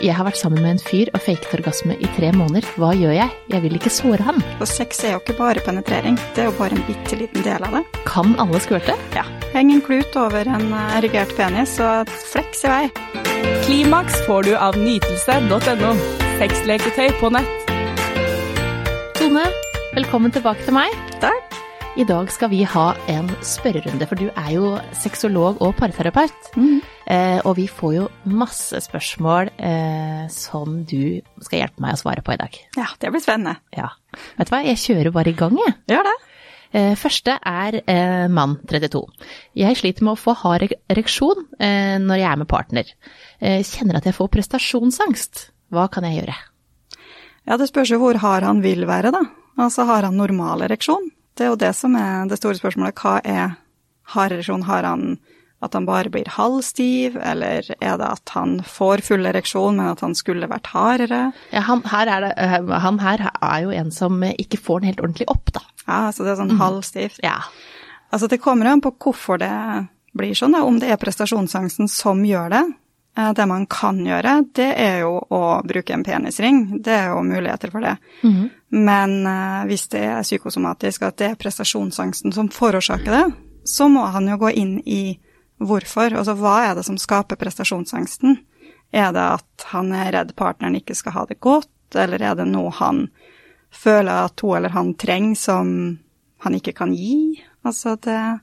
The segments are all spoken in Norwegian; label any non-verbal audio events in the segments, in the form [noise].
Jeg har vært sammen med en fyr og faket orgasme i tre måneder. Hva gjør jeg? Jeg vil ikke såre han. Og sex er jo ikke bare penetrering, det er jo bare en bitte liten del av det. Kan alle skvørte? Ja. Heng en klut over en eh, erigert penis og fleks i vei. Klimaks får du av nytelse.no. Sexleketøy på nett. Tone, velkommen tilbake til meg. Takk. I dag skal vi ha en spørrerunde, for du er jo sexolog og parterapeut. Eh, og vi får jo masse spørsmål eh, som du skal hjelpe meg å svare på i dag. Ja, det blir spennende. Ja. Vet du hva, jeg kjører bare i gang, jeg. Gjør det. Eh, første er eh, mann 32. Jeg sliter med å få hard ereksjon eh, når jeg er med partner. Eh, kjenner at jeg får prestasjonsangst. Hva kan jeg gjøre? Ja, det spørs jo hvor hard han vil være, da. Altså, har han normal ereksjon? Det er jo det som er det store spørsmålet. Hva er hard ereksjon? Har han at han bare blir halvstiv, eller er det at han får full ereksjon, men at han skulle vært hardere? Ja, han, her er det, eh, han her er jo en som ikke får den helt ordentlig opp, da. Ja, så det er sånn halvstivt. Ja. Altså, det kommer an på hvorfor det blir sånn, da. om det er prestasjonsangsten som gjør det. Eh, Det man kan gjøre, det er jo å bruke en penisring. Det er jo muligheter for det. Men eh, hvis det er psykosomatisk, at det er prestasjonsangsten som forårsaker det, så må han jo gå inn i hvorfor. Altså hva er det som skaper prestasjonsangsten? Er det at han er redd partneren ikke skal ha det godt, eller er det noe han føler at hun eller han trenger som han ikke kan gi? Altså det er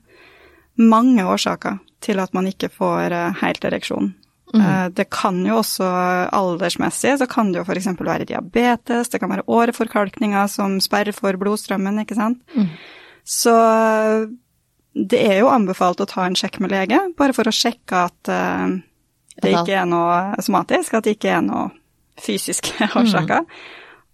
mange årsaker til at man ikke får eh, helt ereksjon. Eh, Det kan jo også aldersmessig, så kan det jo f.eks. være diabetes, det kan være åreforkalkninger som sperrer for blodstrømmen, ikke sant. Så eh, det er jo anbefalt å ta en sjekk med lege, bare for å sjekke at eh, det ikke er noe somatisk, at det ikke er noe fysiske [laughs] årsaker.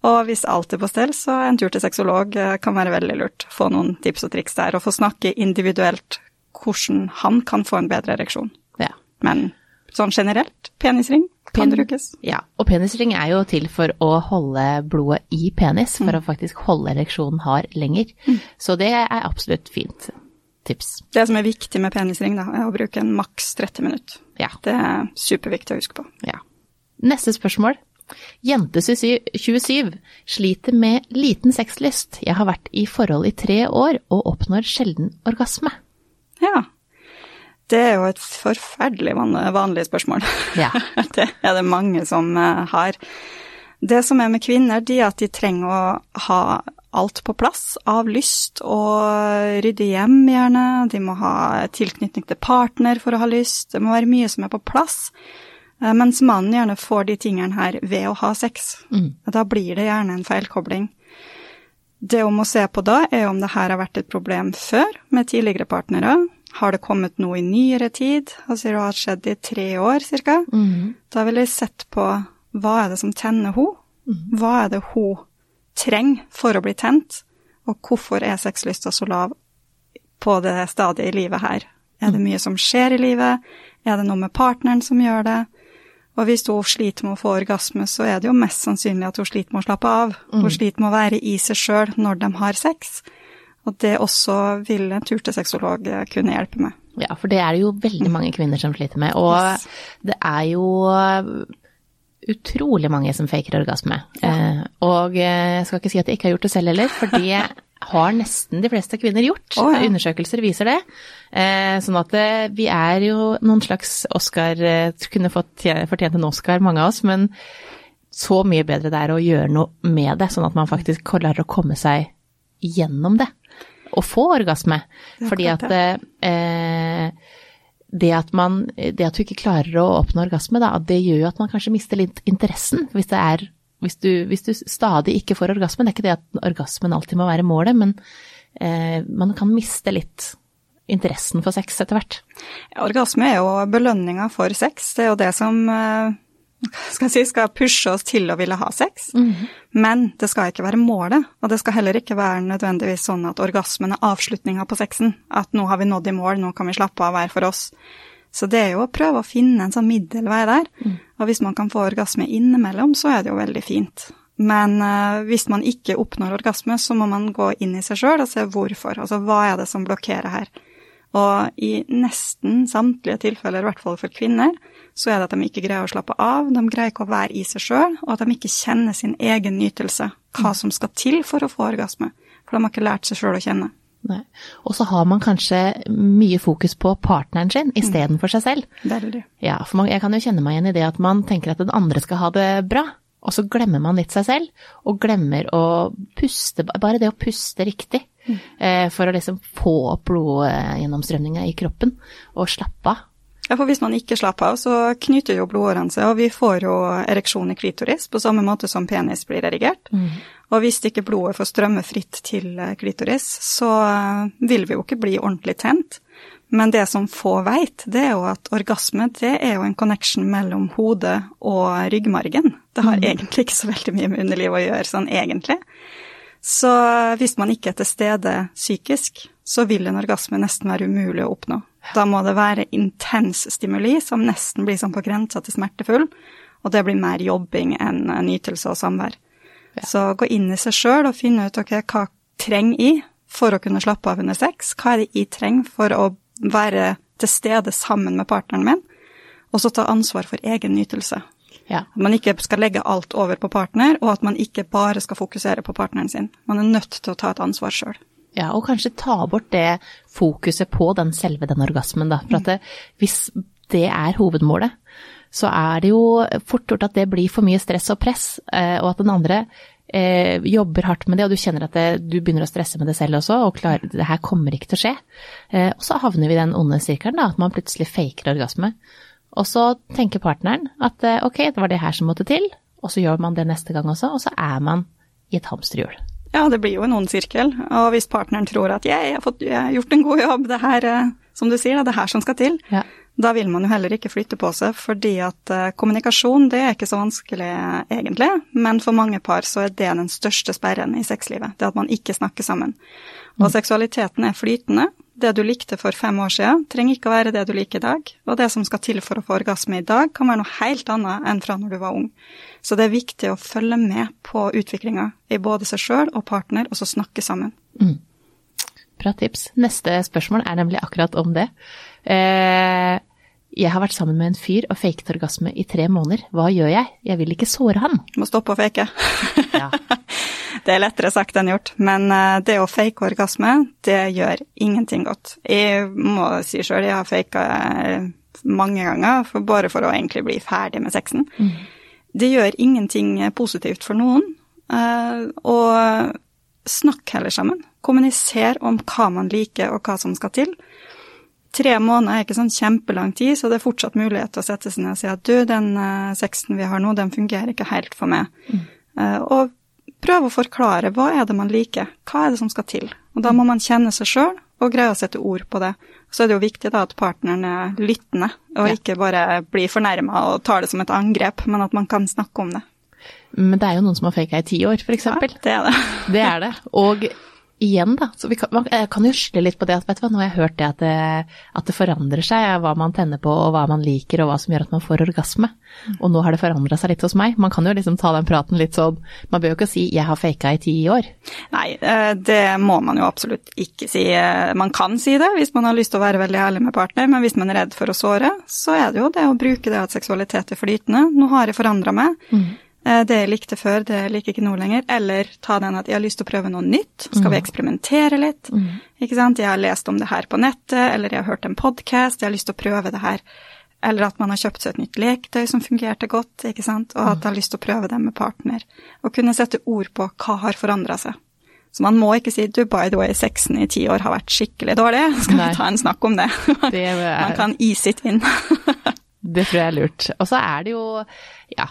Og hvis alt er på stell, så en tur til sexolog kan være veldig lurt. Få noen tips og triks der, og få snakke individuelt hvordan han kan få en bedre ereksjon. ja. Men sånn generelt, penisring kan Pen- brukes. Ja, og penisring er jo til for å holde blodet i penis, for å faktisk holde ereksjonen hard lenger. Så det er absolutt fint tips. Det som er viktig med penisring, da, er å bruke en maks 30 minutter. Ja. Det er superviktig å huske på. ja. Neste spørsmål. Jente 27 sliter med liten sexlyst. Jeg har vært i forhold i tre år og oppnår sjelden orgasme. Ja. Det er jo et forferdelig vanlig spørsmål. Ja. [laughs] det er det mange som eh, har. Det som er med kvinner, de er at de trenger å ha alt på plass av lyst og rydde hjem gjerne. De må ha tilknytning til partner for å ha lyst. Det må være mye som er på plass. Eh, Mens mannen gjerne får de tingene her ved å ha sex. Da blir det gjerne en feilkobling. Det hun må se på da, er om det her har vært et problem før med tidligere partnere. Har det kommet noe i nyere tid? Altså det har skjedd i tre år cirka. Da vil jeg sett på hva er det som tenner hun? Hva er det hun trenger for å bli tent? Og hvorfor er sexlysta så lav på det stadiet i livet her? Er det mye som skjer i livet? Er det noe med partneren som gjør det? Og hvis hun sliter med å få orgasme, så er det jo mest sannsynlig at hun sliter med å slappe av. Hun sliter med å være i seg sjøl når de har sex. Og det også vil en tur til sexolog eh, kunne hjelpe med. Ja, for det er det jo veldig mange kvinner som sliter med. Og Yes. det er jo utrolig mange som faker orgasme. Ja. og eh, jeg skal ikke si at jeg ikke har gjort det selv heller, for det [laughs] har nesten de fleste kvinner gjort. Oh, ja. Undersøkelser viser det. Eh, sånn at eh, vi er jo noen slags Oscar eh, Kunne fått fortjent en Oscar, mange av oss, men så mye bedre det er å gjøre noe med det, sånn at man faktisk klarer å komme seg gjennom det. Og få orgasme. Fordi at eh, det at, man, det at du ikke klarer å oppnå orgasme, da, det gjør jo at man kanskje mister litt interessen. Hvis, det er, hvis, du, hvis du stadig ikke får orgasme. Det er ikke det at orgasmen alltid må være målet, men eh, man kan miste litt interessen for sex etter hvert. Orgasme er jo belønninga for sex. Det er jo det som eh, skal, si, skal pushe oss til å ville ha sex. Men det skal ikke være målet, og det skal heller ikke være nødvendigvis sånn at orgasmen er avslutninga på sexen. At nå har vi nådd i mål, nå kan vi slappe av hver for oss. Så det er jo å prøve å finne en sånn middelvei der. Og hvis man kan få orgasme innimellom, så er det jo veldig fint. Men uh, hvis man ikke oppnår orgasme, så må man gå inn i seg sjøl og se hvorfor. Altså hva er det som blokkerer her? Og i nesten samtlige tilfeller, i hvert fall for kvinner, så er det at de ikke greier å slappe av, de greier ikke å være i seg sjøl, og at de ikke kjenner sin egen nytelse, hva som skal til for å få orgasme. For de har ikke lært seg sjøl å kjenne. Nei. Og så har man kanskje mye fokus på partneren sin istedenfor seg selv. Veldig. Ja, for man, jeg kan jo kjenne meg igjen i det at man tenker at den andre skal ha det bra, og så glemmer man litt seg selv, og glemmer å puste, bare det å puste riktig, mm. for å liksom få opp blodgjennomstrømninga i kroppen, og slappe av. Ja, for hvis man ikke slapper av, så knyter jo blodårene seg, og vi får jo ereksjon i klitoris på samme måte som penis blir erigert. Og hvis ikke blodet får strømme fritt til eh, klitoris, så eh, vil vi jo ikke bli ordentlig tent. Men det som få veit, det er jo at orgasme det er jo en connection mellom hodet og ryggmargen. Det har egentlig ikke så veldig mye med underlivet å gjøre, sånn egentlig. Så hvis man ikke er til stede psykisk, så vil en orgasme nesten være umulig å oppnå. Da må det være intens stimuli som nesten blir sånn på grensa til smertefull, og det blir mer jobbing enn nytelse og samvær. Så gå inn i seg sjøl og finne ut okay, hva trenger jeg for å kunne slappe av under sex? Hva er det jeg trenger for å være til stede sammen med partneren min? Og så ta ansvar for egen nytelse. Ja. At man ikke skal legge alt over på partner, og at man ikke bare skal fokusere på partneren sin. Man er nødt til å ta et ansvar sjøl. Ja, og kanskje ta bort det fokuset på den selve den orgasmen, da. For at det, hvis det er hovedmålet, så er det jo fort gjort at det blir for mye stress og press, eh, og at den andre eh, jobber hardt med det, og du kjenner at det, du begynner å stresse med det selv også, og klarer, det her kommer ikke til å skje. Eh, og så havner vi i den onde sirkelen, da, at man plutselig faker orgasme. Og så tenker partneren at eh, ok, det var det her som måtte til, og så gjør man det neste gang også, og så er man i et hamsterhjul. Ja, det blir jo en ond sirkel. Og hvis partneren tror at jeg, har fått, jeg har gjort en god jobb, det her, eh, som du sier, det er her som skal til, Ja. da vil man jo heller ikke flytte på seg, fordi at eh, kommunikasjon det er ikke så vanskelig egentlig, men for mange par så er det den største sperren i sexlivet, det at man ikke snakker sammen. Og seksualiteten er flytende. Det du likte for fem år siden, trenger ikke å være det du liker i dag, og det som skal til for å få orgasme i dag, kan være noe helt annet enn fra når du var ung. Så det er viktig å følge med på utviklinga i både seg sjøl og partner, og så snakke sammen. Bra tips. Neste spørsmål er nemlig akkurat om det. Eh, jeg har vært sammen med en fyr og faket orgasme i tre måneder. Hva gjør jeg? Jeg vil ikke såre han. Må stoppe å fake. Ja. [laughs] Det er lettere sagt enn gjort, men eh, det å fake orgasme, det gjør ingenting godt. Jeg må si sjøl, jeg har faka mange ganger, for bare for å egentlig bli ferdig med sexen. Det gjør ingenting positivt for noen. eh, Og snakk heller sammen. Kommuniser om hva man liker og hva som skal til. Tre måneder er ikke sånn kjempelang tid, så det er fortsatt mulighet til å sette seg ned og si at du, den eh, sexen vi har nå, den fungerer ikke helt for meg. Eh, Og prøve å forklare hva er det man liker, hva er det som skal til. Og da må man kjenne seg sjøl og greie å sette ord på det. Så er det jo viktig da at partneren er lyttende, og Ja. ikke bare blir fornærma og tar det som et angrep, men at man kan snakke om det. Men det er jo noen som har faka i ti år, for eksempel. Det er det. Det er det. Og igjen, da. Så vi kan, man kan jo skylde litt på det at vet du hva, nå har jeg hørt det at, det at det forandrer seg, hva man tenner på og hva man liker og hva som gjør at man får orgasme. Og nå har det forandra seg litt hos meg. Man kan jo liksom ta den praten litt sånn Man bør jo ikke si 'jeg har faka i ti år'. Nei, eh, det må man jo absolutt ikke si. Eh, Man kan si det hvis man har lyst til å være veldig ærlig med partner, men hvis man er redd for å såre, så er det jo det å bruke det at seksualitet er flytende. Nå har jeg forandra meg. Eh, Det jeg likte før, det liker ikke nå lenger. Eller ta den at jeg har lyst til å prøve noe nytt. Skal vi eksperimentere litt? Ikke sant? Jeg har lest om det her på nettet, eller jeg har hørt en podkast, jeg har lyst til å prøve det her. Eller at man har kjøpt seg et nytt leketøy som fungerte godt, ikke sant, og at jeg har lyst til å prøve det med partner. Og kunne sette ord på hva har forandra seg. Så man må ikke si du, by the way, sexen i ti år har vært skikkelig dårlig, [laughs] skal Nei. vi ta en snakk om det? Det er- [laughs] Man kan ease it in. [laughs] Det tror jeg er lurt. Og så er det jo, ja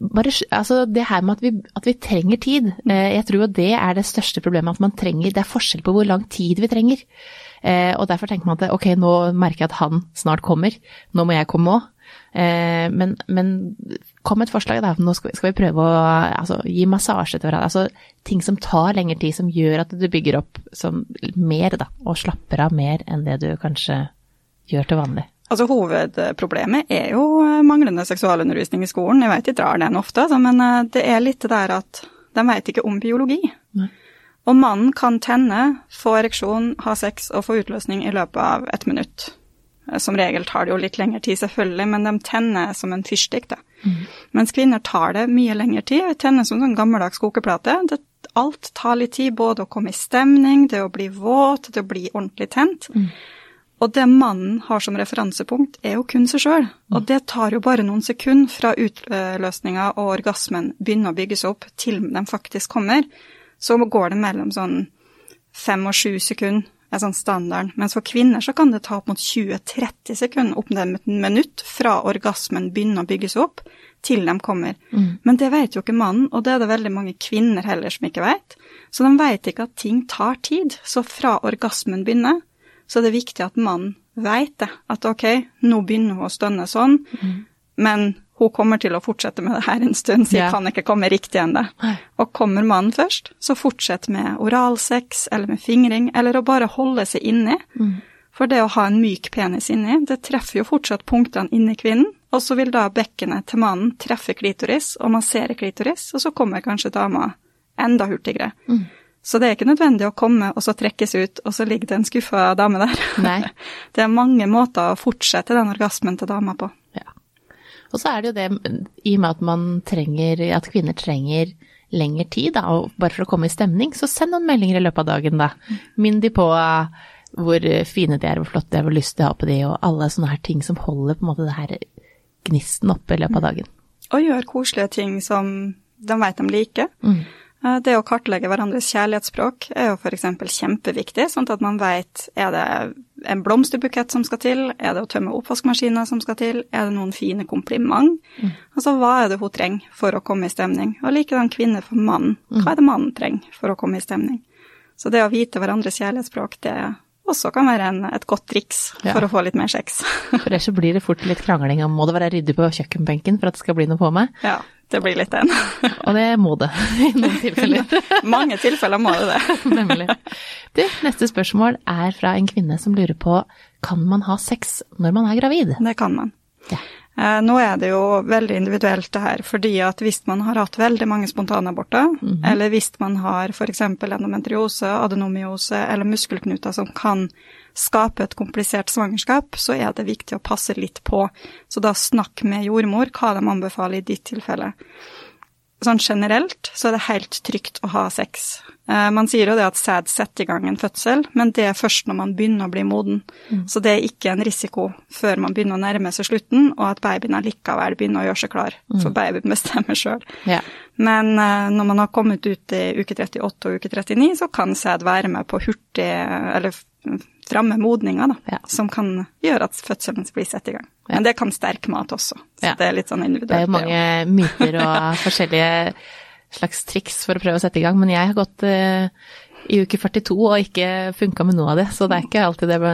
bare, altså det her med at vi, at vi trenger tid, eh, jeg tror jo det er det største problemet. At man trenger, det er forskjell på hvor lang tid vi trenger. Eh, og derfor tenker man at ok, nå merker jeg at han snart kommer, nå må jeg komme òg. Eh, men, men kom et forslag, da. Nå skal vi, skal vi prøve å altså, gi massasje til hverandre. Altså ting som tar lengre tid, som gjør at du bygger opp som, mer, da. Og slapper av mer enn det du kanskje gjør til vanlig. Altså Hovedproblemet er jo eh, manglende seksualundervisning i skolen. Jeg vet de drar den ofte, altså, men eh, det er litt det der at de vet ikke om biologi. Nei. Og mannen kan tenne, få ereksjon, ha sex og få utløsning i løpet av ett minutt. som regel tar det jo litt lengre tid, selvfølgelig, men de tenner som en fyrstikk, da. Mens kvinner tar det mye lengre tid. Vi tenner som en sånn gammeldags kokeplate. Det, alt tar litt tid, både å komme i stemning, det å bli våt, det å bli ordentlig tent. Og det mannen har som referansepunkt, er jo kun seg sjøl. Og det tar jo bare noen sekunder fra utløsninga og orgasmen begynner å bygges opp, til de faktisk kommer. Så går det mellom sånn fem og sju sekunder, er sånn standarden. Mens for kvinner så kan det ta opp mot 20-30 sekunder, opp til et minutt, fra orgasmen begynner å bygges opp, til de kommer. Men det vet jo ikke mannen, og det er det veldig mange kvinner heller som ikke vet. Så de vet ikke at ting tar tid. Så fra orgasmen begynner, så det er viktig at mannen vet det. At ok, nå begynner hun å stønne sånn, men hun kommer til å fortsette med det her en stund, så jeg yeah. kan ikke komme riktig ennå. Og kommer mannen først, så fortsett med oralsex eller med fingring, eller å bare holde seg inni. For det å ha en myk penis inni, det treffer jo fortsatt punktene inni kvinnen, og så vil da bekkenet til mannen treffe klitoris og massere klitoris, og så kommer kanskje dama enda hurtigere. Så det er ikke nødvendig å komme og så trekkes ut, og så ligger det en skuffa dame der. Nei. [laughs] Det er mange måter å fortsette den orgasmen til dama på. Ja. Og så er det jo det, i og med at man trenger, at kvinner trenger lengre tid, da, og bare for å komme i stemning, så send noen meldinger i løpet av dagen, da. Minn de på uh, hvor fine de er, hvor flotte de er, hvor lyst de har på de, og alle sånne her ting som holder på en måte det her gnisten oppe i løpet av dagen. Og gjør koselige ting som de vet de liker. Mm. Eh, Det å kartlegge hverandres kjærlighetsspråk er jo f.eks. kjempeviktig, sånn at man vet er det en blomsterbukett som skal til, er det å tømme oppvaskmaskiner som skal til, er det noen fine kompliment? Altså hva er det hun trenger for å komme i stemning? Og likedan kvinne for mannen. Hva er det mannen trenger for å komme i stemning? Så det å vite hverandres kjærlighetsspråk, det også kan være en, et godt triks Ja. for å få litt mer sex. For ellers så blir det fort litt krangling om må det være ryddig på kjøkkenbenken for at det skal bli noe på meg, ja, det blir litt den. [laughs] og det må det i noen tilfeller. [laughs] Mange tilfeller må det det. [laughs] Nemlig. Du, neste spørsmål er fra en kvinne som lurer på kan man ha sex når man er gravid? Det kan man. Ja. Eh, Nå er det jo veldig individuelt det her, fordi at hvis man har hatt veldig mange spontanaborter, eller hvis man har f.eks. endometriose, adenomyose eller muskelknuter som kan skape et komplisert svangerskap, så er det viktig å passe litt på. Så da snakk med jordmor hva de anbefaler i ditt tilfelle. Sånn generelt så er det helt trygt å ha sex. Eh, Man sier jo det at sæd setter i gang en fødsel, men det er først når man begynner å bli moden. Så det er ikke en risiko før man begynner å nærme seg slutten, og at babyen allikevel begynner å gjøre seg klar, for babyen bestemmer sjøl. Yeah. Men eh, når man har kommet ut i uke 38 og uke 39, så kan sæd være med på hurtig, eller framme modninger, da, Ja. som kan gjøre at fødselen blir satt i gang. Men det kan sterk mat også, så Ja. det er litt sånn individuelt. Det er jo mange myter og [laughs] forskjellige slags triks for å prøve å sette i gang, men jeg har gått eh, i uke 42 og ikke funka med noe av det, så det er ikke alltid det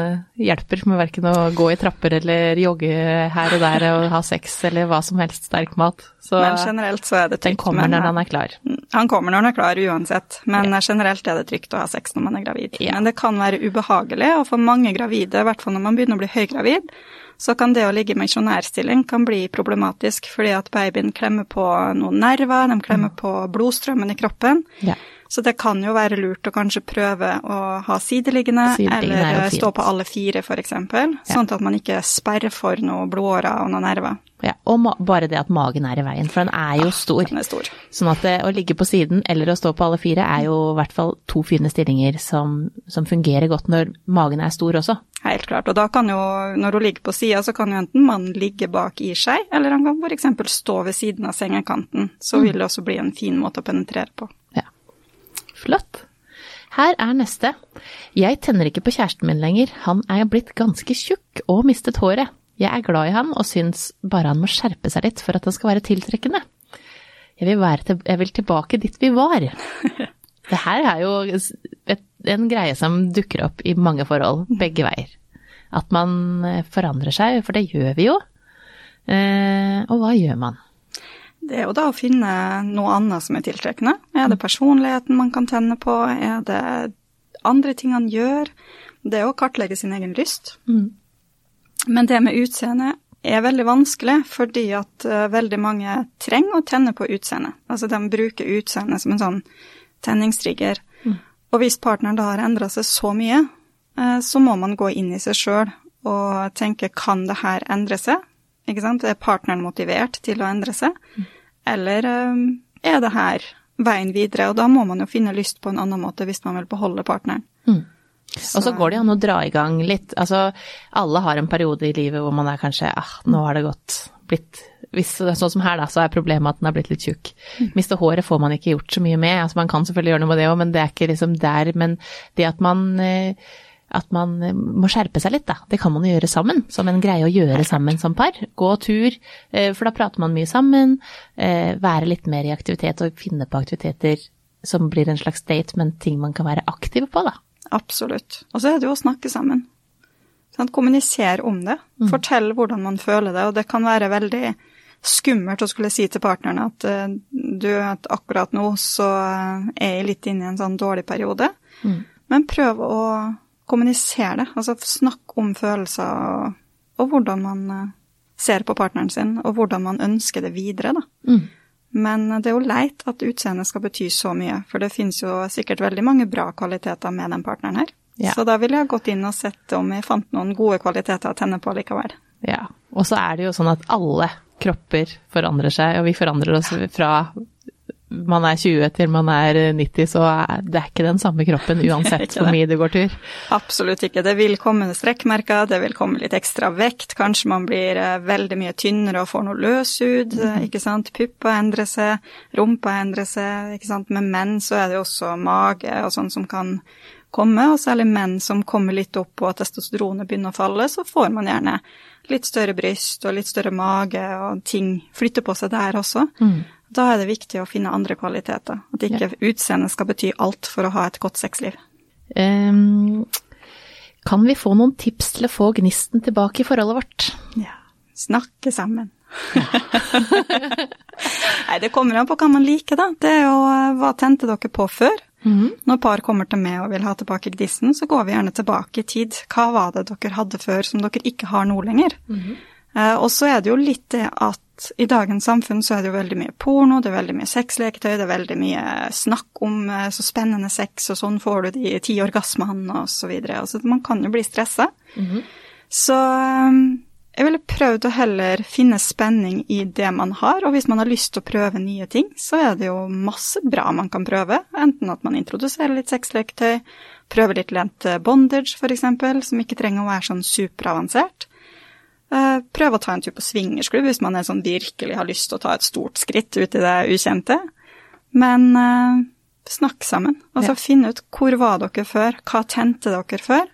hjelper med verken å gå i trapper eller jogge her og der og ha sex eller hva som helst sterk mat. Så Men generelt så er det den trygt. kommer når eh, han er klar. Han kommer når han er klar uansett, men ja. generelt er det trygt å ha sex når man er gravid. Ja. Men det kan være ubehagelig, og for mange gravide, i hvert fall når man begynner å bli høygravid, så kan det å ligge i misjonærstilling kan bli problematisk, fordi at babyen klemmer på noen nerver, de klemmer på blodstrømmen i kroppen. Ja. Så det kan jo være lurt å kanskje prøve å ha sideliggende, Sideliggende er eller eh, stå på alle fire, f.eks., sånn at man ikke sperrer for noen blodårer og noen nerver. Ja, og bare det at magen er i veien, for den er jo stor. Den er stor. Sånn at det, å ligge på siden eller å stå på alle fire er jo i hvert fall to fine stillinger som, som fungerer godt når magen er stor også. Helt klart. Og da kan jo, når hun ligger på sida, så kan jo enten mannen ligge bak i seg, eller han kan f.eks. stå ved siden av sengekanten. Så vil det også bli en fin måte å penetrere på. Ja. Flott. Her er neste. Jeg tenner ikke på kjæresten min lenger. Han er blitt ganske tjukk og mistet håret. Jeg er glad i han og syns bare han må skjerpe seg litt for at han skal være tiltrekkende. Jeg vil, være til, jeg vil tilbake dit vi var. [laughs] Det her er jo et, en greie som dukker opp i mange forhold, begge veier. At man eh, forandrer seg, for det gjør vi jo. Eh, og hva gjør man? Det er jo da å finne noe annet som er tiltrekkende. Er det personligheten man kan tenne på? Er det andre ting han gjør? Det er å kartlegge sin egen lyst. Men det med utseende er veldig vanskelig, fordi at eh, veldig mange trenger å tenne på utseendet. Altså de bruker utseendet som en sånn tenningstrigger. Og hvis partneren da har endra seg så mye, så må man gå inn i seg sjøl og tenke kan det her endre seg? Ikke sant? Er partneren motivert til å endre seg? Eller um, er det her veien videre? Og da må man jo finne lyst på en annen måte hvis man vil beholde partneren. Mm. Og så går det an å dra i gang litt. Altså, alle har en periode i livet hvor man er kanskje ah, nå har det gått blitt hvis, Sånn som her, da, så er problemet at den har blitt litt tjukk. Miste håret får man ikke gjort så mye med. Altså, man kan selvfølgelig gjøre noe med det òg, men det er ikke liksom der. Men det at man eh, at man eh, må skjerpe seg litt, da. Det kan man jo gjøre sammen, som en greie å gjøre sammen som par. Gå tur, eh, for da prater man mye sammen. Være litt mer i aktivitet og finne på aktiviteter som blir en slags date, men ting man kan være aktiv på, da. Absolutt. Og så er det jo å snakke sammen. Sånn, kommunisere om det. Mm. Fortell hvordan man føler det, og det kan være veldig skummelt å skulle si til partneren at du, at akkurat nå så er jeg litt inne i en sånn dårlig periode. Mm. Men prøv å kommunisere det. Altså snakk om følelser og, og hvordan man uh, ser på partneren sin, og hvordan man ønsker det videre, da. Mm. Men det er jo leit at utseendet skal bety så mye, for det finnes jo sikkert veldig mange bra kvaliteter med den partneren her. Ja. Så da ville jeg gått inn og sett om jeg fant noen gode kvaliteter å tenne på likevel. Ja, og så er det jo sånn at alle kropper forandrer seg, og vi forandrer oss fra man er 20 til man er 90, så det er ikke den samme kroppen [laughs] uansett hvor mye du går tur. Absolutt ikke. Det vil komme strekkmerker, det vil komme litt ekstra vekt, kanskje man blir eh, veldig mye tynnere og får noe løshud, mm. ikke sant. Puppa endrer seg, rumpa endrer seg, ikke sant. Med menn så er det også mage og sånn som kan komme, og særlig menn som kommer litt opp og testosteronet begynner å falle, så får man gjerne litt større bryst og litt større mage, og ting flytter på seg der også. Mm. Da er det viktig å finne andre kvaliteter. At ikke ja. utseendet skal bety alt for å ha et godt sexliv. Um, kan vi få noen tips til å få gnisten tilbake i forholdet vårt? Ja. Snakke sammen. [laughs] Nei, det kommer an på hva man liker, da. Det er jo hva tente dere på før? Mm. Når par kommer til meg og vil ha tilbake gnisten, så går vi gjerne tilbake i tid. Hva var det dere hadde før som dere ikke har nå lenger? Mm. Eh, og så er det jo litt det at i dagens samfunn så er det jo veldig mye porno, det er veldig mye sexleketøy, det er veldig mye snakk om eh, så spennende sex, og sånn får du de ti orgasmene og så videre. Altså man kan jo bli stressa. Mm. Så um, jeg ville prøvd å heller finne spenning i det man har, og hvis man har lyst til å prøve nye ting, så er det jo masse bra man kan prøve. Enten at man introduserer litt sexleketøy, prøver litt lent bondage f.eks., som ikke trenger å være sånn superavansert. Prøv prøve å ta en tur på swingersklubb hvis man er sånn virkelig har lyst til å ta et stort skritt ut i det ukjente. Men uh, snakk sammen. Altså ja. finn ut hvor var dere før, hva tente dere før,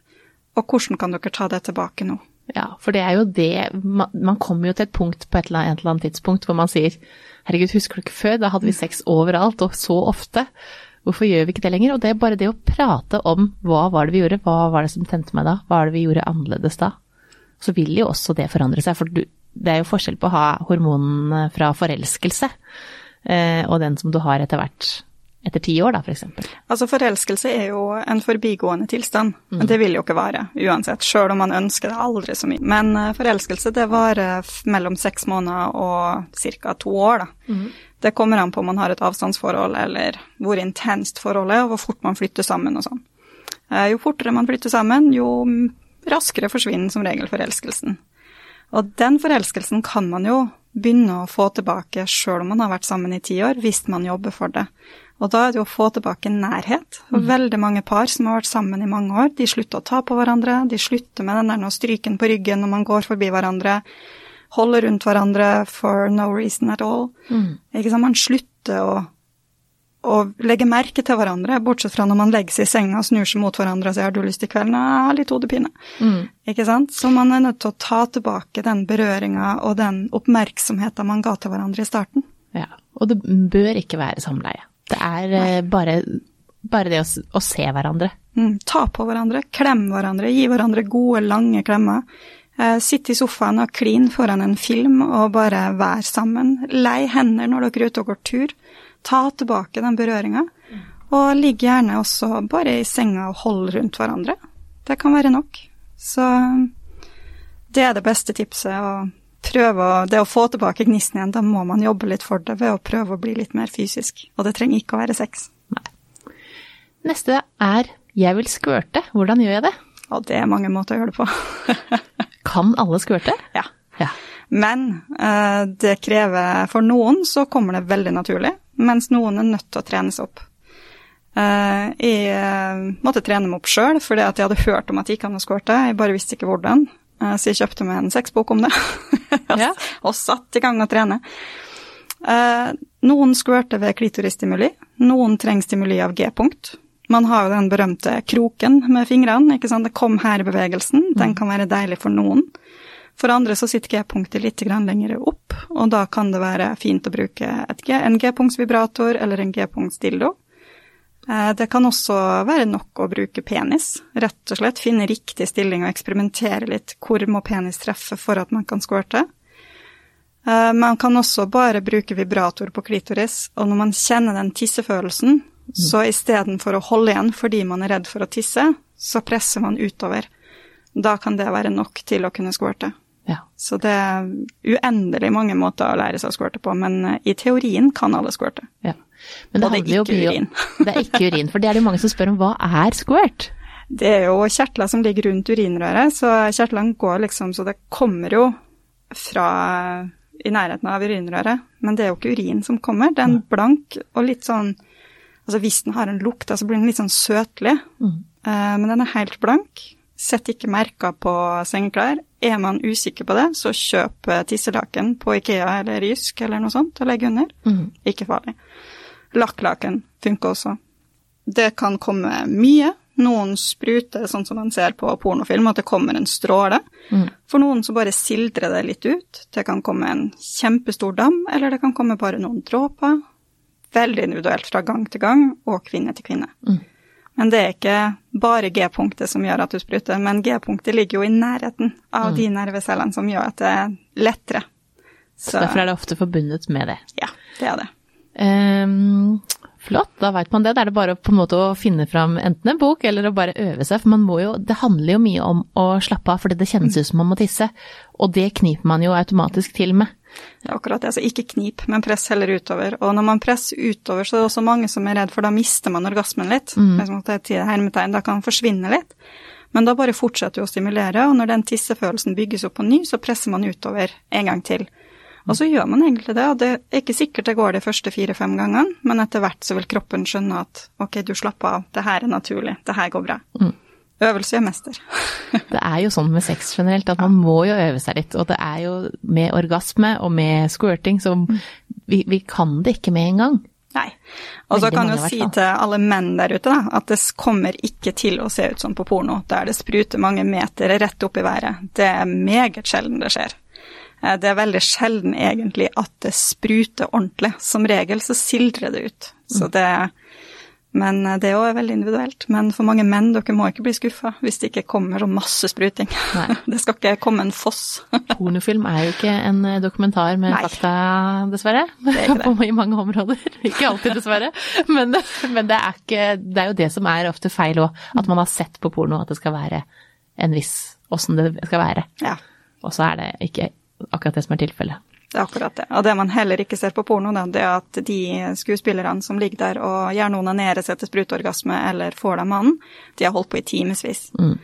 og hvordan kan dere ta det tilbake nå. Ja, for det er jo det Man kommer jo til et punkt på et eller annet, et eller annet tidspunkt hvor man sier herregud, husker du ikke før, da hadde vi sex overalt og så ofte. Hvorfor gjør vi ikke det lenger? Og det er bare det å prate om hva var det vi gjorde, hva var det som tente meg da, hva er det vi gjorde annerledes da? så vil jo også det forandre seg. For det er jo forskjell på å ha hormonene fra forelskelse eh, og den som du har etter hvert etter ti år, da, f.eks. For altså, forelskelse er jo en forbigående tilstand. Mm. Det vil jo ikke vare, uansett, sjøl om man ønsker det aldri så mye. Men uh, forelskelse, det varer mellom seks måneder og ca. to år, da. Mm. Det kommer an på om man har et avstandsforhold, eller hvor intenst forholdet er, og hvor fort man flytter sammen og sånn. Uh, jo fortere man flytter sammen, jo raskere forsvinner som regel forelskelsen. Og den forelskelsen kan man jo begynne å få tilbake sjøl om man har vært sammen i ti år, hvis man jobber for det. Og da er det jo å få tilbake nærhet. For mm. veldig mange par som har vært sammen i mange år, de slutter å ta på hverandre, de slutter med den der stryken på ryggen når man går forbi hverandre, holder rundt hverandre for no reason at all. Mm. Ikke sant? Man slutter å å legge merke til hverandre, bortsett fra når man legger seg i senga og snur seg mot hverandre og sier 'har du lyst til kvelden', jeg har litt hodepine. Mm. Ikke sant? Så man er nødt til å ta tilbake den berøringa og den oppmerksomheten man ga til hverandre i starten. Ja, og det bør ikke være samleie. Det er uh, bare, bare, det å, å se hverandre. Mm, ta på hverandre, klem hverandre, gi hverandre gode, lange klemmer. Sitte Sitt i sofaen og klin foran en film og bare vær sammen. Lei hender når dere er ute og går tur. Ta tilbake den berøringa. Og ligg gjerne også bare i senga og hold rundt hverandre. Det kan være nok. Så det er det beste tipset. å prøve å, Det å få tilbake gnisten igjen, da må man jobbe litt for det ved å prøve å bli litt mer fysisk. Og det trenger ikke å være sex. Nei. Neste er 'jeg vil skvørte'. Hvordan gjør jeg det? Og det er mange måter å gjøre det på. [laughs] Kan alle squirte? ja. Ja. Men eh, det krever For noen så kommer det veldig naturlig, mens noen er nødt til å trenes opp. Eh, jeg eh, måtte trene meg opp sjøl, fordi at jeg hadde hørt om at det gikk an å squirte, jeg bare visste ikke hvordan. Eh, så jeg kjøpte meg en sexbok om det, [laughs] Ja. og satt i gang å trene. Eh, noen squirter ved klitorisstimuli, noen trenger stimuli av G-punkt. Man har jo den berømte kroken med fingrene, ikke sant. Det kom her-bevegelsen, den kan være deilig for noen. For andre så sitter G-punktet litt lenger opp, og da kan det være fint å bruke G, en G-punktsvibrator eller en G-punktsdildo. Eh, Det kan også være nok å bruke penis, rett og slett finne riktig stilling og eksperimentere litt. Hvor må penis treffe for at man kan squirte? Eh, Man kan også bare bruke vibrator på klitoris, og når man kjenner den tissefølelsen, så istedenfor å holde igjen fordi man er redd for å tisse, så presser man utover. Da kan det være nok til å kunne squirte. Ja. Så det er uendelig mange måter å lære seg å squirte på, men eh, i teorien kan alle squirte. ja. Men det Og det er ikke urin. [laughs] Det er ikke urin, for det er det mange som spør om hva er squirt? Det er jo kjertler som ligger rundt urinrøret, så kjertlene går liksom Så det kommer jo fra i nærheten av urinrøret, men det er jo ikke urin som kommer. Det er en blank og litt sånn Altså hvis den har en lukt, så blir den litt sånn søtlig, Mm. Eh, men den er helt blank. Sett ikke merker på sengeklær. Er man usikker på det, så kjøp eh, tisselaken på Ikea eller Jysk eller noe sånt og legg under. Mm. Ikke farlig. Lakklaken funker også. Det kan komme mye. Noen spruter sånn som man ser på pornofilm, at det kommer en stråle. Mm. For noen så bare sildrer det litt ut. Det kan komme en kjempestor dam, eller det kan komme bare noen dråper. Veldig individuelt fra gang til gang, og kvinne til kvinne. Mm. Men det er ikke bare G-punktet som gjør at du spruter, men G-punktet ligger jo i nærheten av de nervecellene som gjør at det er lettere. Så derfor er det ofte forbundet med det. Ja, det er det. Um, flott, da veit man det. Da er det bare på en måte å finne fram enten en bok eller å bare øve seg. For man må jo, det handler jo mye om å slappe av, fordi det kjennes ut som man må tisse. Og det kniper man jo automatisk til med. Det er akkurat det. Så ikke knip, men press heller utover. Og når man presser utover, så er det også mange som er redd, for da mister man orgasmen litt. Liksom at det er et hermetegn, da kan den forsvinne litt. Men da bare fortsetter du å stimulere, og når den tissefølelsen bygges opp på ny, så presser man utover en gang til. Og så gjør man egentlig det, og det er ikke sikkert det går de første fire-fem gangene, men etter hvert så vil kroppen skjønne at ok, du slapper av, det her er naturlig, det her går bra. Mm. Øvelse gjør mester. [laughs] Det er jo sånn med sex generelt, at man må jo øve seg litt. Og det er jo med orgasme og med squirting, så vi, vi kan det ikke med en gang. Nei. Og så kan jeg jo si til alle menn der ute da, at det kommer ikke til å se ut som på porno, der det spruter mange meter rett opp i været. Det er meget sjelden det skjer. Eh, Det er veldig sjelden egentlig at det spruter ordentlig. Som regel så sildrer det ut. Så det det Men eh, det òg er veldig individuelt. Men for mange menn, dere må ikke bli skuffa hvis det ikke kommer sånn masse spruting. Nei. [laughs] Det skal ikke komme en foss. [laughs] Pornofilm er jo ikke en eh, dokumentar med Nei. fakta, dessverre. er ikke det. [laughs] På I mange områder. Ikke alltid, dessverre. Men, men det, er ikke, det er jo det som er ofte feil òg, at man har sett på porno at det skal være en viss åssen det skal være. Ja. Og så er det ikke akkurat det som er tilfellet. Det er akkurat det. Og det man heller ikke ser på porno, da, det er at de skuespillerne som ligger der og gjerne onanerer seg til sprutorgasme eller får deg mannen, de har holdt på i timevis. Mm.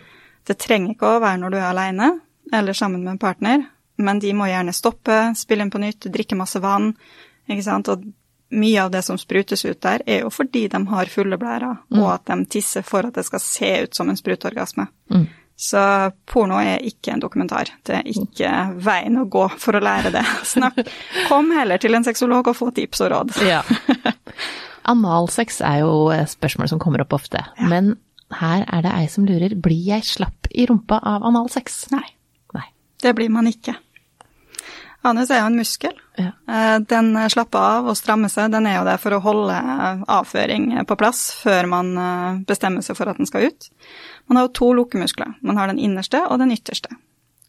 Det trenger ikke å være når du er alene eller sammen med en partner, men de må gjerne stoppe, spille inn på nytt, drikke masse vann, ikke sant. Og mye av det som sprutes ut der, er jo fordi de har fulle blærer, og at de tisser for at det skal se ut som en sprutorgasme. Mm. Så porno er ikke en dokumentar. Det er ikke veien å gå for å lære det. [laughs] Snakk. Kom heller til en sexolog og få tips og råd. Ja. [laughs] Analsex er jo spørsmål som kommer opp ofte. Men her er det ei som lurer. Blir jeg slapp i rumpa av analsex? Nei, Nei. det blir man ikke. Anus er jo en muskel. Ja. Eh, Den slapper av og strammer seg. Den er jo der for å holde eh, avføring på plass før man eh, bestemmer seg for at den skal ut. Man har jo to lukkemuskler. Man har den innerste og den ytterste.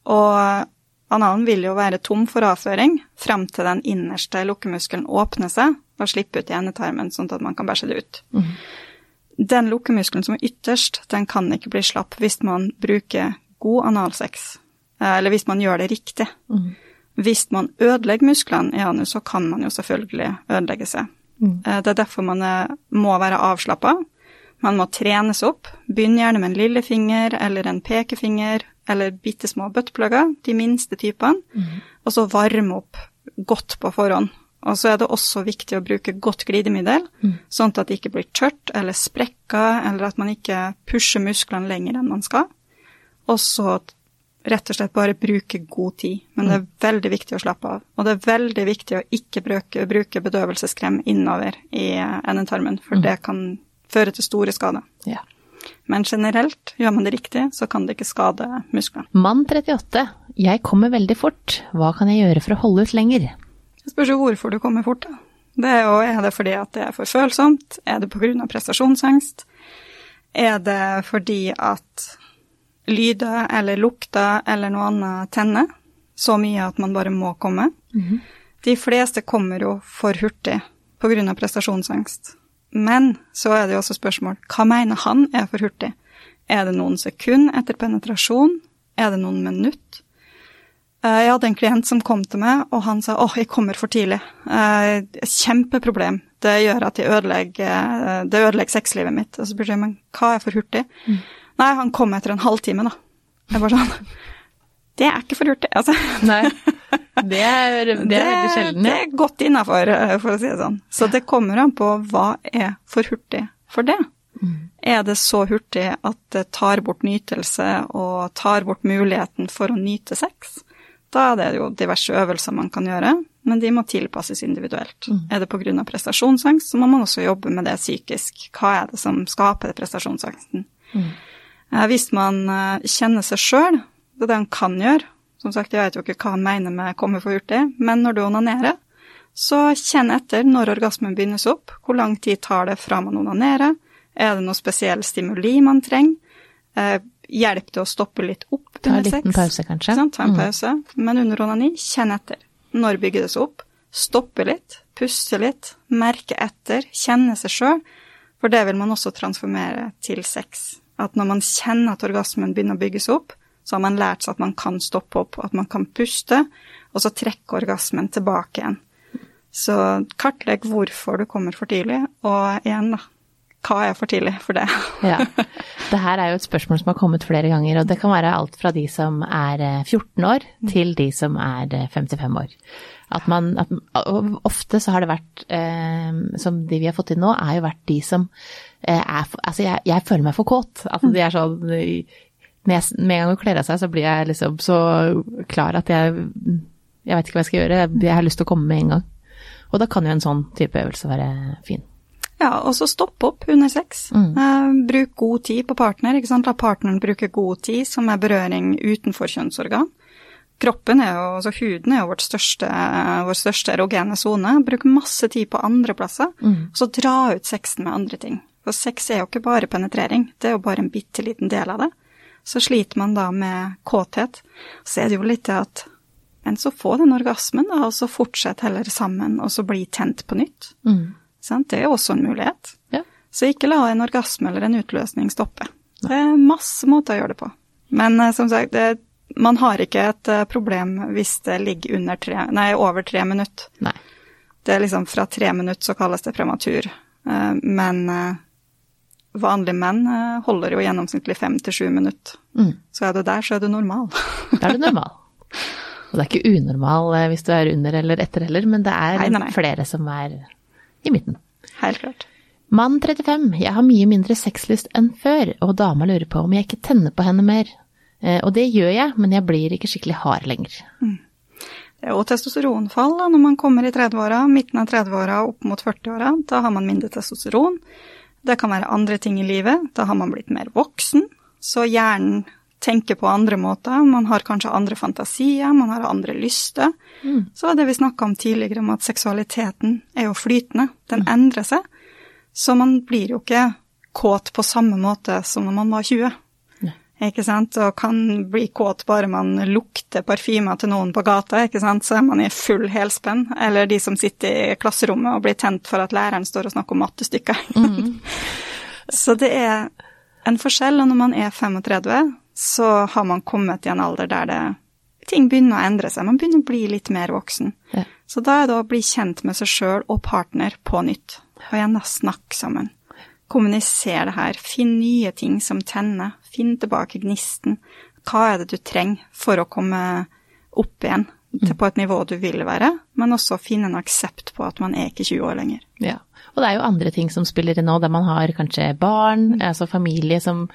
Og analen vil jo være tom for avføring frem til den innerste lukkemuskelen åpner seg og slipper ut i endetarmen, sånn at man kan bæsje det ut. Mm. Den lukkemuskelen som er ytterst, den kan ikke bli slapp hvis man bruker god analsex, eller hvis man gjør det riktig. Mhm. Hvis man ødelegger musklene i anus, så kan man jo selvfølgelig ødelegge seg. Mhm. Eh, Det er derfor man eh, må være avslappa. Man må trenes opp. Begynn gjerne med en lillefinger eller en pekefinger eller bitte små buttplugger, de minste typene, og så varme opp godt på forhånd. Og så er det også viktig å bruke godt glidemiddel, sånn at det ikke blir tørt eller sprekker, eller at man ikke pusher musklene lenger enn man skal. Og så rett og slett bare bruke god tid. Men det er veldig viktig å slappe av. Og det er veldig viktig å ikke bruke, bruke bedøvelseskrem innover i endetarmen, for det kan føre til store skader. Ja. Men generelt, gjør man det riktig, så kan det ikke skade musklene. Mann 38. Jeg kommer veldig fort. Hva kan jeg gjøre for å holde ut lenger? Det spørs jo hvorfor du kommer fort, da. Det er jo, er det fordi at det er for følsomt? Er det pga. prestasjonsangst? Er det fordi at lyder eller lukter eller noe annet tenner så mye at man bare må komme? De fleste kommer jo for hurtig pga. prestasjonsangst. Men så er det jo også spørsmål hva mener han er for hurtig? Er det noen sekund etter penetrasjon? Er det noen minutt? Eh, Jeg hadde en klient som kom til meg, og han sa åh, jeg kommer for tidlig. Eh, Kjempeproblem. Det gjør at jeg ødelegger, eh, det ødelegger sexlivet mitt. Og så spurte jeg, men hva er for hurtig? Nei, han kom etter en halvtime, da. Jeg bare sånn Det er ikke for hurtig, altså. Nei, det er, det er [laughs] veldig sjelden. Det Ja. er godt innafor, for å si det sånn. Så det kommer an på hva er for hurtig for det. Mm. Er det så hurtig at det tar bort nytelse og tar bort muligheten for å nyte sex? Da er det jo diverse øvelser man kan gjøre, men de må tilpasses individuelt. Mm. Er det pga. prestasjonsangst, så må man også jobbe med det psykisk. Hva er det som skaper prestasjonsangsten? Mm. Eh, Hvis man eh, kjenner seg sjøl, det er det han kan gjøre. Som sagt, jeg vet jo ikke hva han mener med 'komme for hurtig', men når du onanerer, så kjenn etter når orgasmen begynnes opp. Hvor lang tid tar det fra man onanerer? Er det noe spesiell stimuli man trenger? Eh, hjelp det å stoppe litt opp under sex? Ta en liten pause, kanskje. Sant? Ta en Mm. pause. Men under onani, kjenn etter. Når bygger det seg opp? Stoppe litt, puste litt, merke etter, kjenne seg sjøl. For det vil man også transformere til sex. At når man kjenner at orgasmen begynner å bygges opp, så har man lært seg at man kan stoppe opp, at man kan puste, og så trekke orgasmen tilbake igjen. Så kartlegg hvorfor du kommer for tidlig, og igjen, da, hva er for tidlig for det? [laughs] Ja. Det her er jo et spørsmål som har kommet flere ganger, og det kan være alt fra de som er eh, 14 år til de som er eh, 55 år. At man, at, ofte så har det vært, eh, som de vi har fått inn nå, er jo vært de som eh, er for, Altså, jeg, jeg føler meg for kåt. Altså, de er sånn i- Med en gang hun kler av seg, så blir jeg liksom så klar at jeg Jeg vet ikke hva jeg skal gjøre, jeg, jeg har lyst til å komme med en gang. Og da kan jo en sånn type øvelse være fin. Ja, og så stopp opp under sex. Mm. Eh, bruk god tid på partner. ikke sant? La partneren bruke god tid, som er berøring utenfor kjønnsorgan. Kroppen er jo, altså huden er jo vårt største, vår største erogene sone. Bruk masse tid på andre plasser, Mm. så dra ut sexen med andre ting. For sex er jo ikke bare penetrering, det er jo bare en bitte liten del av det. Så sliter man da med kåthet. Så er det jo litt det at men så få den orgasmen, da, og så fortsett heller sammen, og så bli tent på nytt. Mm. Sant? Det er jo også en mulighet. Ja. Så ikke la en orgasme eller en utløsning stoppe. Det er masse måter å gjøre det på. Men eh, som sagt, det, man har ikke et eh, problem hvis det ligger under tre, nei, over tre minutter. Nei. Det er liksom fra tre minutter så kalles det prematur. Eh, Men vanlige menn eh, holder jo gjennomsnittlig fem til sju minutter. Mm. Så er du der, så er du normal. [laughs] Da er du normal. Og det er ikke unormal eh, hvis du er under eller etter heller, men det er Nei, nei, nei. flere som er i midten. Helt klart. Mann 35. Jeg har mye mindre sexlyst enn før, og dama lurer på om jeg ikke tenner på henne mer. Eh, Og det gjør jeg, men jeg blir ikke skikkelig hard lenger. Det er jo testosteronfall da, når man kommer i 30-åra, midten av 30-åra opp mot 40-åra. Da har man mindre testosteron. Det kan være andre ting i livet. Da har man blitt mer voksen, så hjernen tenker på andre måter. Man har kanskje andre fantasier, man har andre lyster. Så er det vi snakka om tidligere, om at seksualiteten er jo flytende. Den endrer seg. Så man blir jo ikke kåt på samme måte som når man var 20. Ikke sant? Og kan bli kåt bare man lukter parfymer til noen på gata, ikke sant? så er man i full helspenn. Eller de som sitter i klasserommet og blir tent for at læreren står og snakker om mattestykker. [laughs] så det er en forskjell, og når man er 35, så har man kommet i en alder der det, ting begynner å endre seg. Man begynner å bli litt mer voksen. Ja. Så da er det å bli kjent med seg sjøl og partner på nytt. Og igjen da, snakk sammen. Kommuniser det her. Finn nye ting som tenner. Finn tilbake gnisten. Hva er det du trenger for å komme opp igjen til på et nivå du vil være, men også finne en aksept på at man er ikke 20 år lenger. Ja. Og det er jo andre ting som spiller inn nå, der man har kanskje barn, altså familie som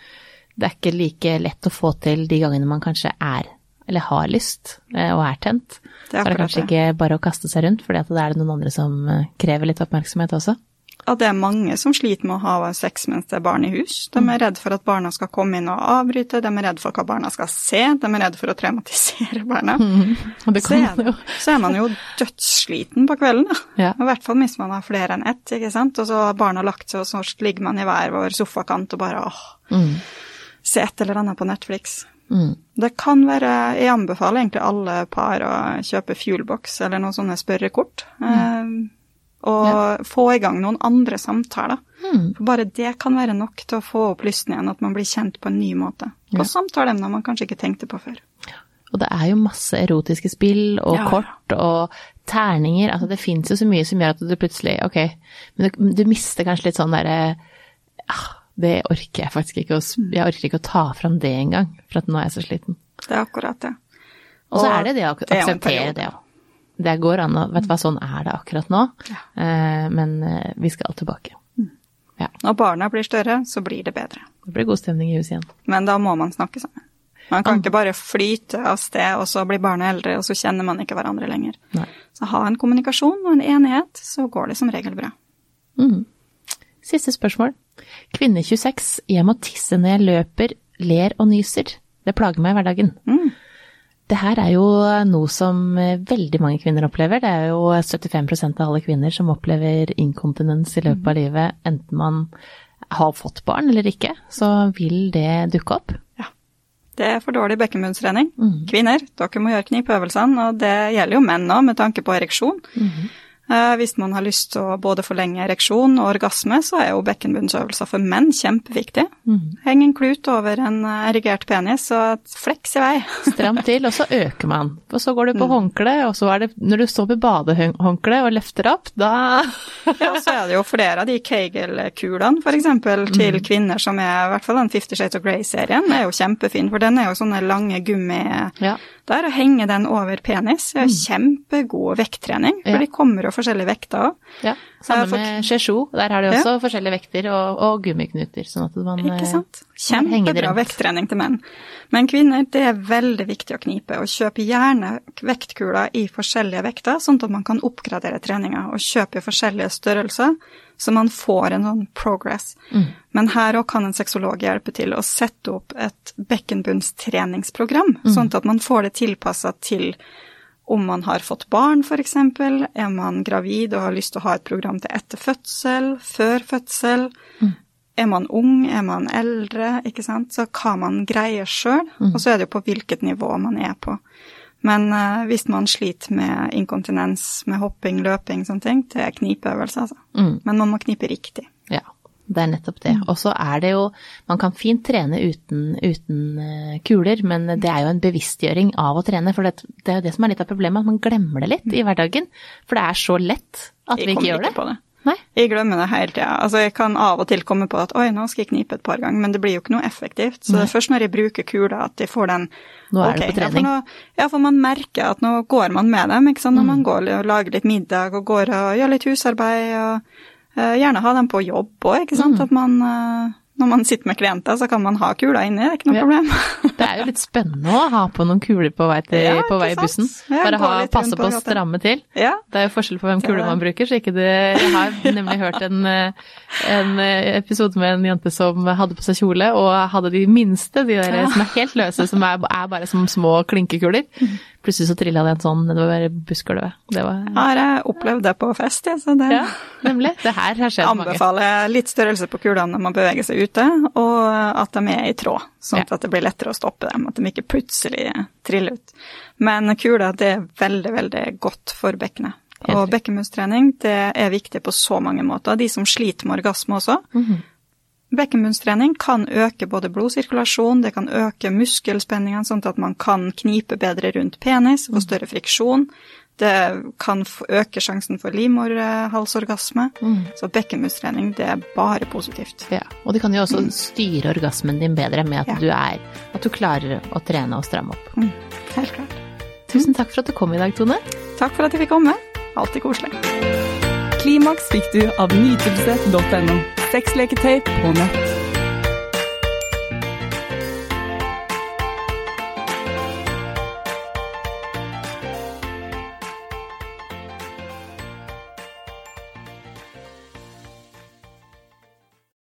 det er ikke like lett å få til de gangene man kanskje er, eller har lyst eh, og er tent. Det er Så er det kanskje det. ikke bare å kaste seg rundt, for da er det noen andre som eh, krever litt oppmerksomhet også. At det er mange som sliter med å ha sex mens det er barn i hus. De er redd for at barna skal komme inn og avbryte, de er redd for hva barna skal se, de er redd for å traumatisere barna. [laughs] Mm, det Så er, så er man jo dødssliten på kvelden, da. Ja. I hvert fall hvis man har flere enn ett, ikke sant. Og så har barna lagt seg, og så ligger man i hver vår sofakant og bare åh, Mm. se et eller annet på Netflix. Mm. Det kan være Jeg anbefaler egentlig alle par å kjøpe Fuelbox eller noen sånne spørrekort. Eh, og få i gang noen andre samtaler. Mm. For bare det kan være nok til å få opp lysten igjen, at man blir kjent på en ny måte. På Ja. samtaleemner man kanskje ikke tenkte på før. Og det er jo masse erotiske spill og Ja. kort og terninger. Altså det fins jo så mye som gjør at du plutselig Ok, men du, du mister kanskje litt sånn derre ah, Det orker jeg faktisk ikke å Jeg orker ikke å ta fram det engang, for at nå er jeg så sliten. Det er akkurat det. Og så er det det å er akseptere det òg. Det går an å Vet du hva, sånn er det akkurat nå. Ja. men eh, vi skal tilbake. Ja. Når barna blir større, så blir det bedre. Det blir god stemning i huset igjen. Men da må man snakke sammen. Man kan ikke bare flyte av sted, og så blir barna eldre, og så kjenner man ikke hverandre lenger. Nei. Så ha en kommunikasjon og en enighet, så går det som regel bra. Mm. Siste spørsmål. Kvinne 26. Jeg må tisse når jeg løper, ler og nyser. Det plager meg i hverdagen. Mm. Det her er jo noe som eh, veldig mange kvinner opplever. Det er jo 75% av alle kvinner som opplever inkontinens i løpet av livet, enten man har fått barn eller ikke, så vil det dukke opp. Ja. Det er for dårlig bekkenbunnstrening. Mm. Kvinner, dere må gjøre knipeøvelsene, og det gjelder jo menn òg, med tanke på ereksjon. Mhm. Eh, Hvis man har lyst til å både forlenge ereksjon og orgasme, så er jo bekkenbunnsøvelser for menn kjempeviktig. Mm. Heng en klut over en eh, erigert penis og fleks i vei. [laughs] Stram til, og så øker man. Og så går du Mm. på håndkle, og så er det når du står med badehåndkle og løfter opp, da [laughs] Ja, så er det jo flere av de Kegel-kulene, for eksempel, til mm. kvinner som er, i hvert fall den Fifty Shades of Grey-serien, er jo kjempefin, for den er jo sånne lange gummi Ja. der, å henge den over penis er kjempegod vekttrening, for Ja. de kommer jo forskjellige vekter òg. Ja, samme fått- med Chechou. Der har de også forskjellige vekter og, og gummiknuter, sånn at man Ikke eh, sant? Kjempebra vekttrening til menn. Men kvinner, det er veldig viktig å knipe, og kjøpe gjerne vektkuler i forskjellige vekter, sånn at man kan oppgradere treninga, og kjøpe i forskjellige størrelser, så man får en sånn progress. Mm. Men her òg kan en sexolog hjelpe til å sette opp et bekkenbunnstreningsprogram, Mm. sånn at man får det tilpassa til om man har fått barn, f.eks., er man gravid og har lyst til å ha et program til etter fødsel, før fødsel, er man ung, er man eldre, ikke sant, så hva man greier sjøl, og så er det jo på hvilket nivå man er på. Men uh, hvis man sliter med inkontinens, med hopping, løping, sånne ting, det er knipeøvelse, altså. Mm. Men man må knipe riktig. Det er nettopp det. Og så er det jo Man kan fint trene uten, uten eh, kuler, men det er jo en bevisstgjøring av å trene. For det, det er jo det som er litt av problemet, at man glemmer det litt i hverdagen. For det er så lett at vi ikke gjør det. Jeg kommer ikke på det. Nei. Jeg glemmer det hele tida. Altså, jeg kan av og til komme på at oi, nå skal jeg knipe et par ganger, men det blir jo ikke noe effektivt. Så det er først når jeg bruker kula at jeg får den Nå er det på på ja, for trening. nå- Ja, for man merker at nå går man med dem, ikke sant. Når Mm. man går og lager litt middag og går og gjør litt husarbeid og gjerne ha dem på jobb òg, ikke Mm. At man eh, når man sitter med klienter, så kan man ha kula inni, det er ikke noe Ja. problem. Det er jo litt spennende å ha på noen kuler på vei, til, Ja, på vei i bussen. Bare ha, passe på å stramme til. ja. Det er jo forskjell på hvem kule man bruker, så ikke det Jeg har nemlig hørt en, eh, en eh, episode med en jente som hadde på seg kjole, og hadde de minste, de der som er helt løse, som er, er bare som små klinkekuler. Plutselig så trilla det en sånn nedover bussgulvet. Det var Har jeg opplevd det på fest, jeg, så det nemlig. Det her har skjedd mange. anbefaler litt størrelse på kulene når man beveger seg ute, og at de er i tråd, sånn Ja. at det blir lettere å stoppe dem, at de ikke plutselig triller ut. Men kula, det er veldig, veldig godt for bekkenet. Og bekkenbunnstrening, det er viktig på så mange måter. De som sliter med orgasme også. Mhm. Bekkenbunnstrening kan øke både blodsirkulasjon, det kan øke muskelspenningen, sånn at man kan knipe bedre rundt penis, få større friksjon. Det kan øke sjansen for livmorhalsorgasme. Mm. Så bekkenmustrening, det er bare positivt. Ja. Og det kan jo også styre orgasmen din bedre med at Ja. du er At du klarer å trene og stramme opp. Mm, helt klart. Tusen takk for at du kom i dag, Tone. Takk for at jeg fikk komme. Alltid koselig. Klimaks fikk du av nytelse.no. Sexleketøy på nett.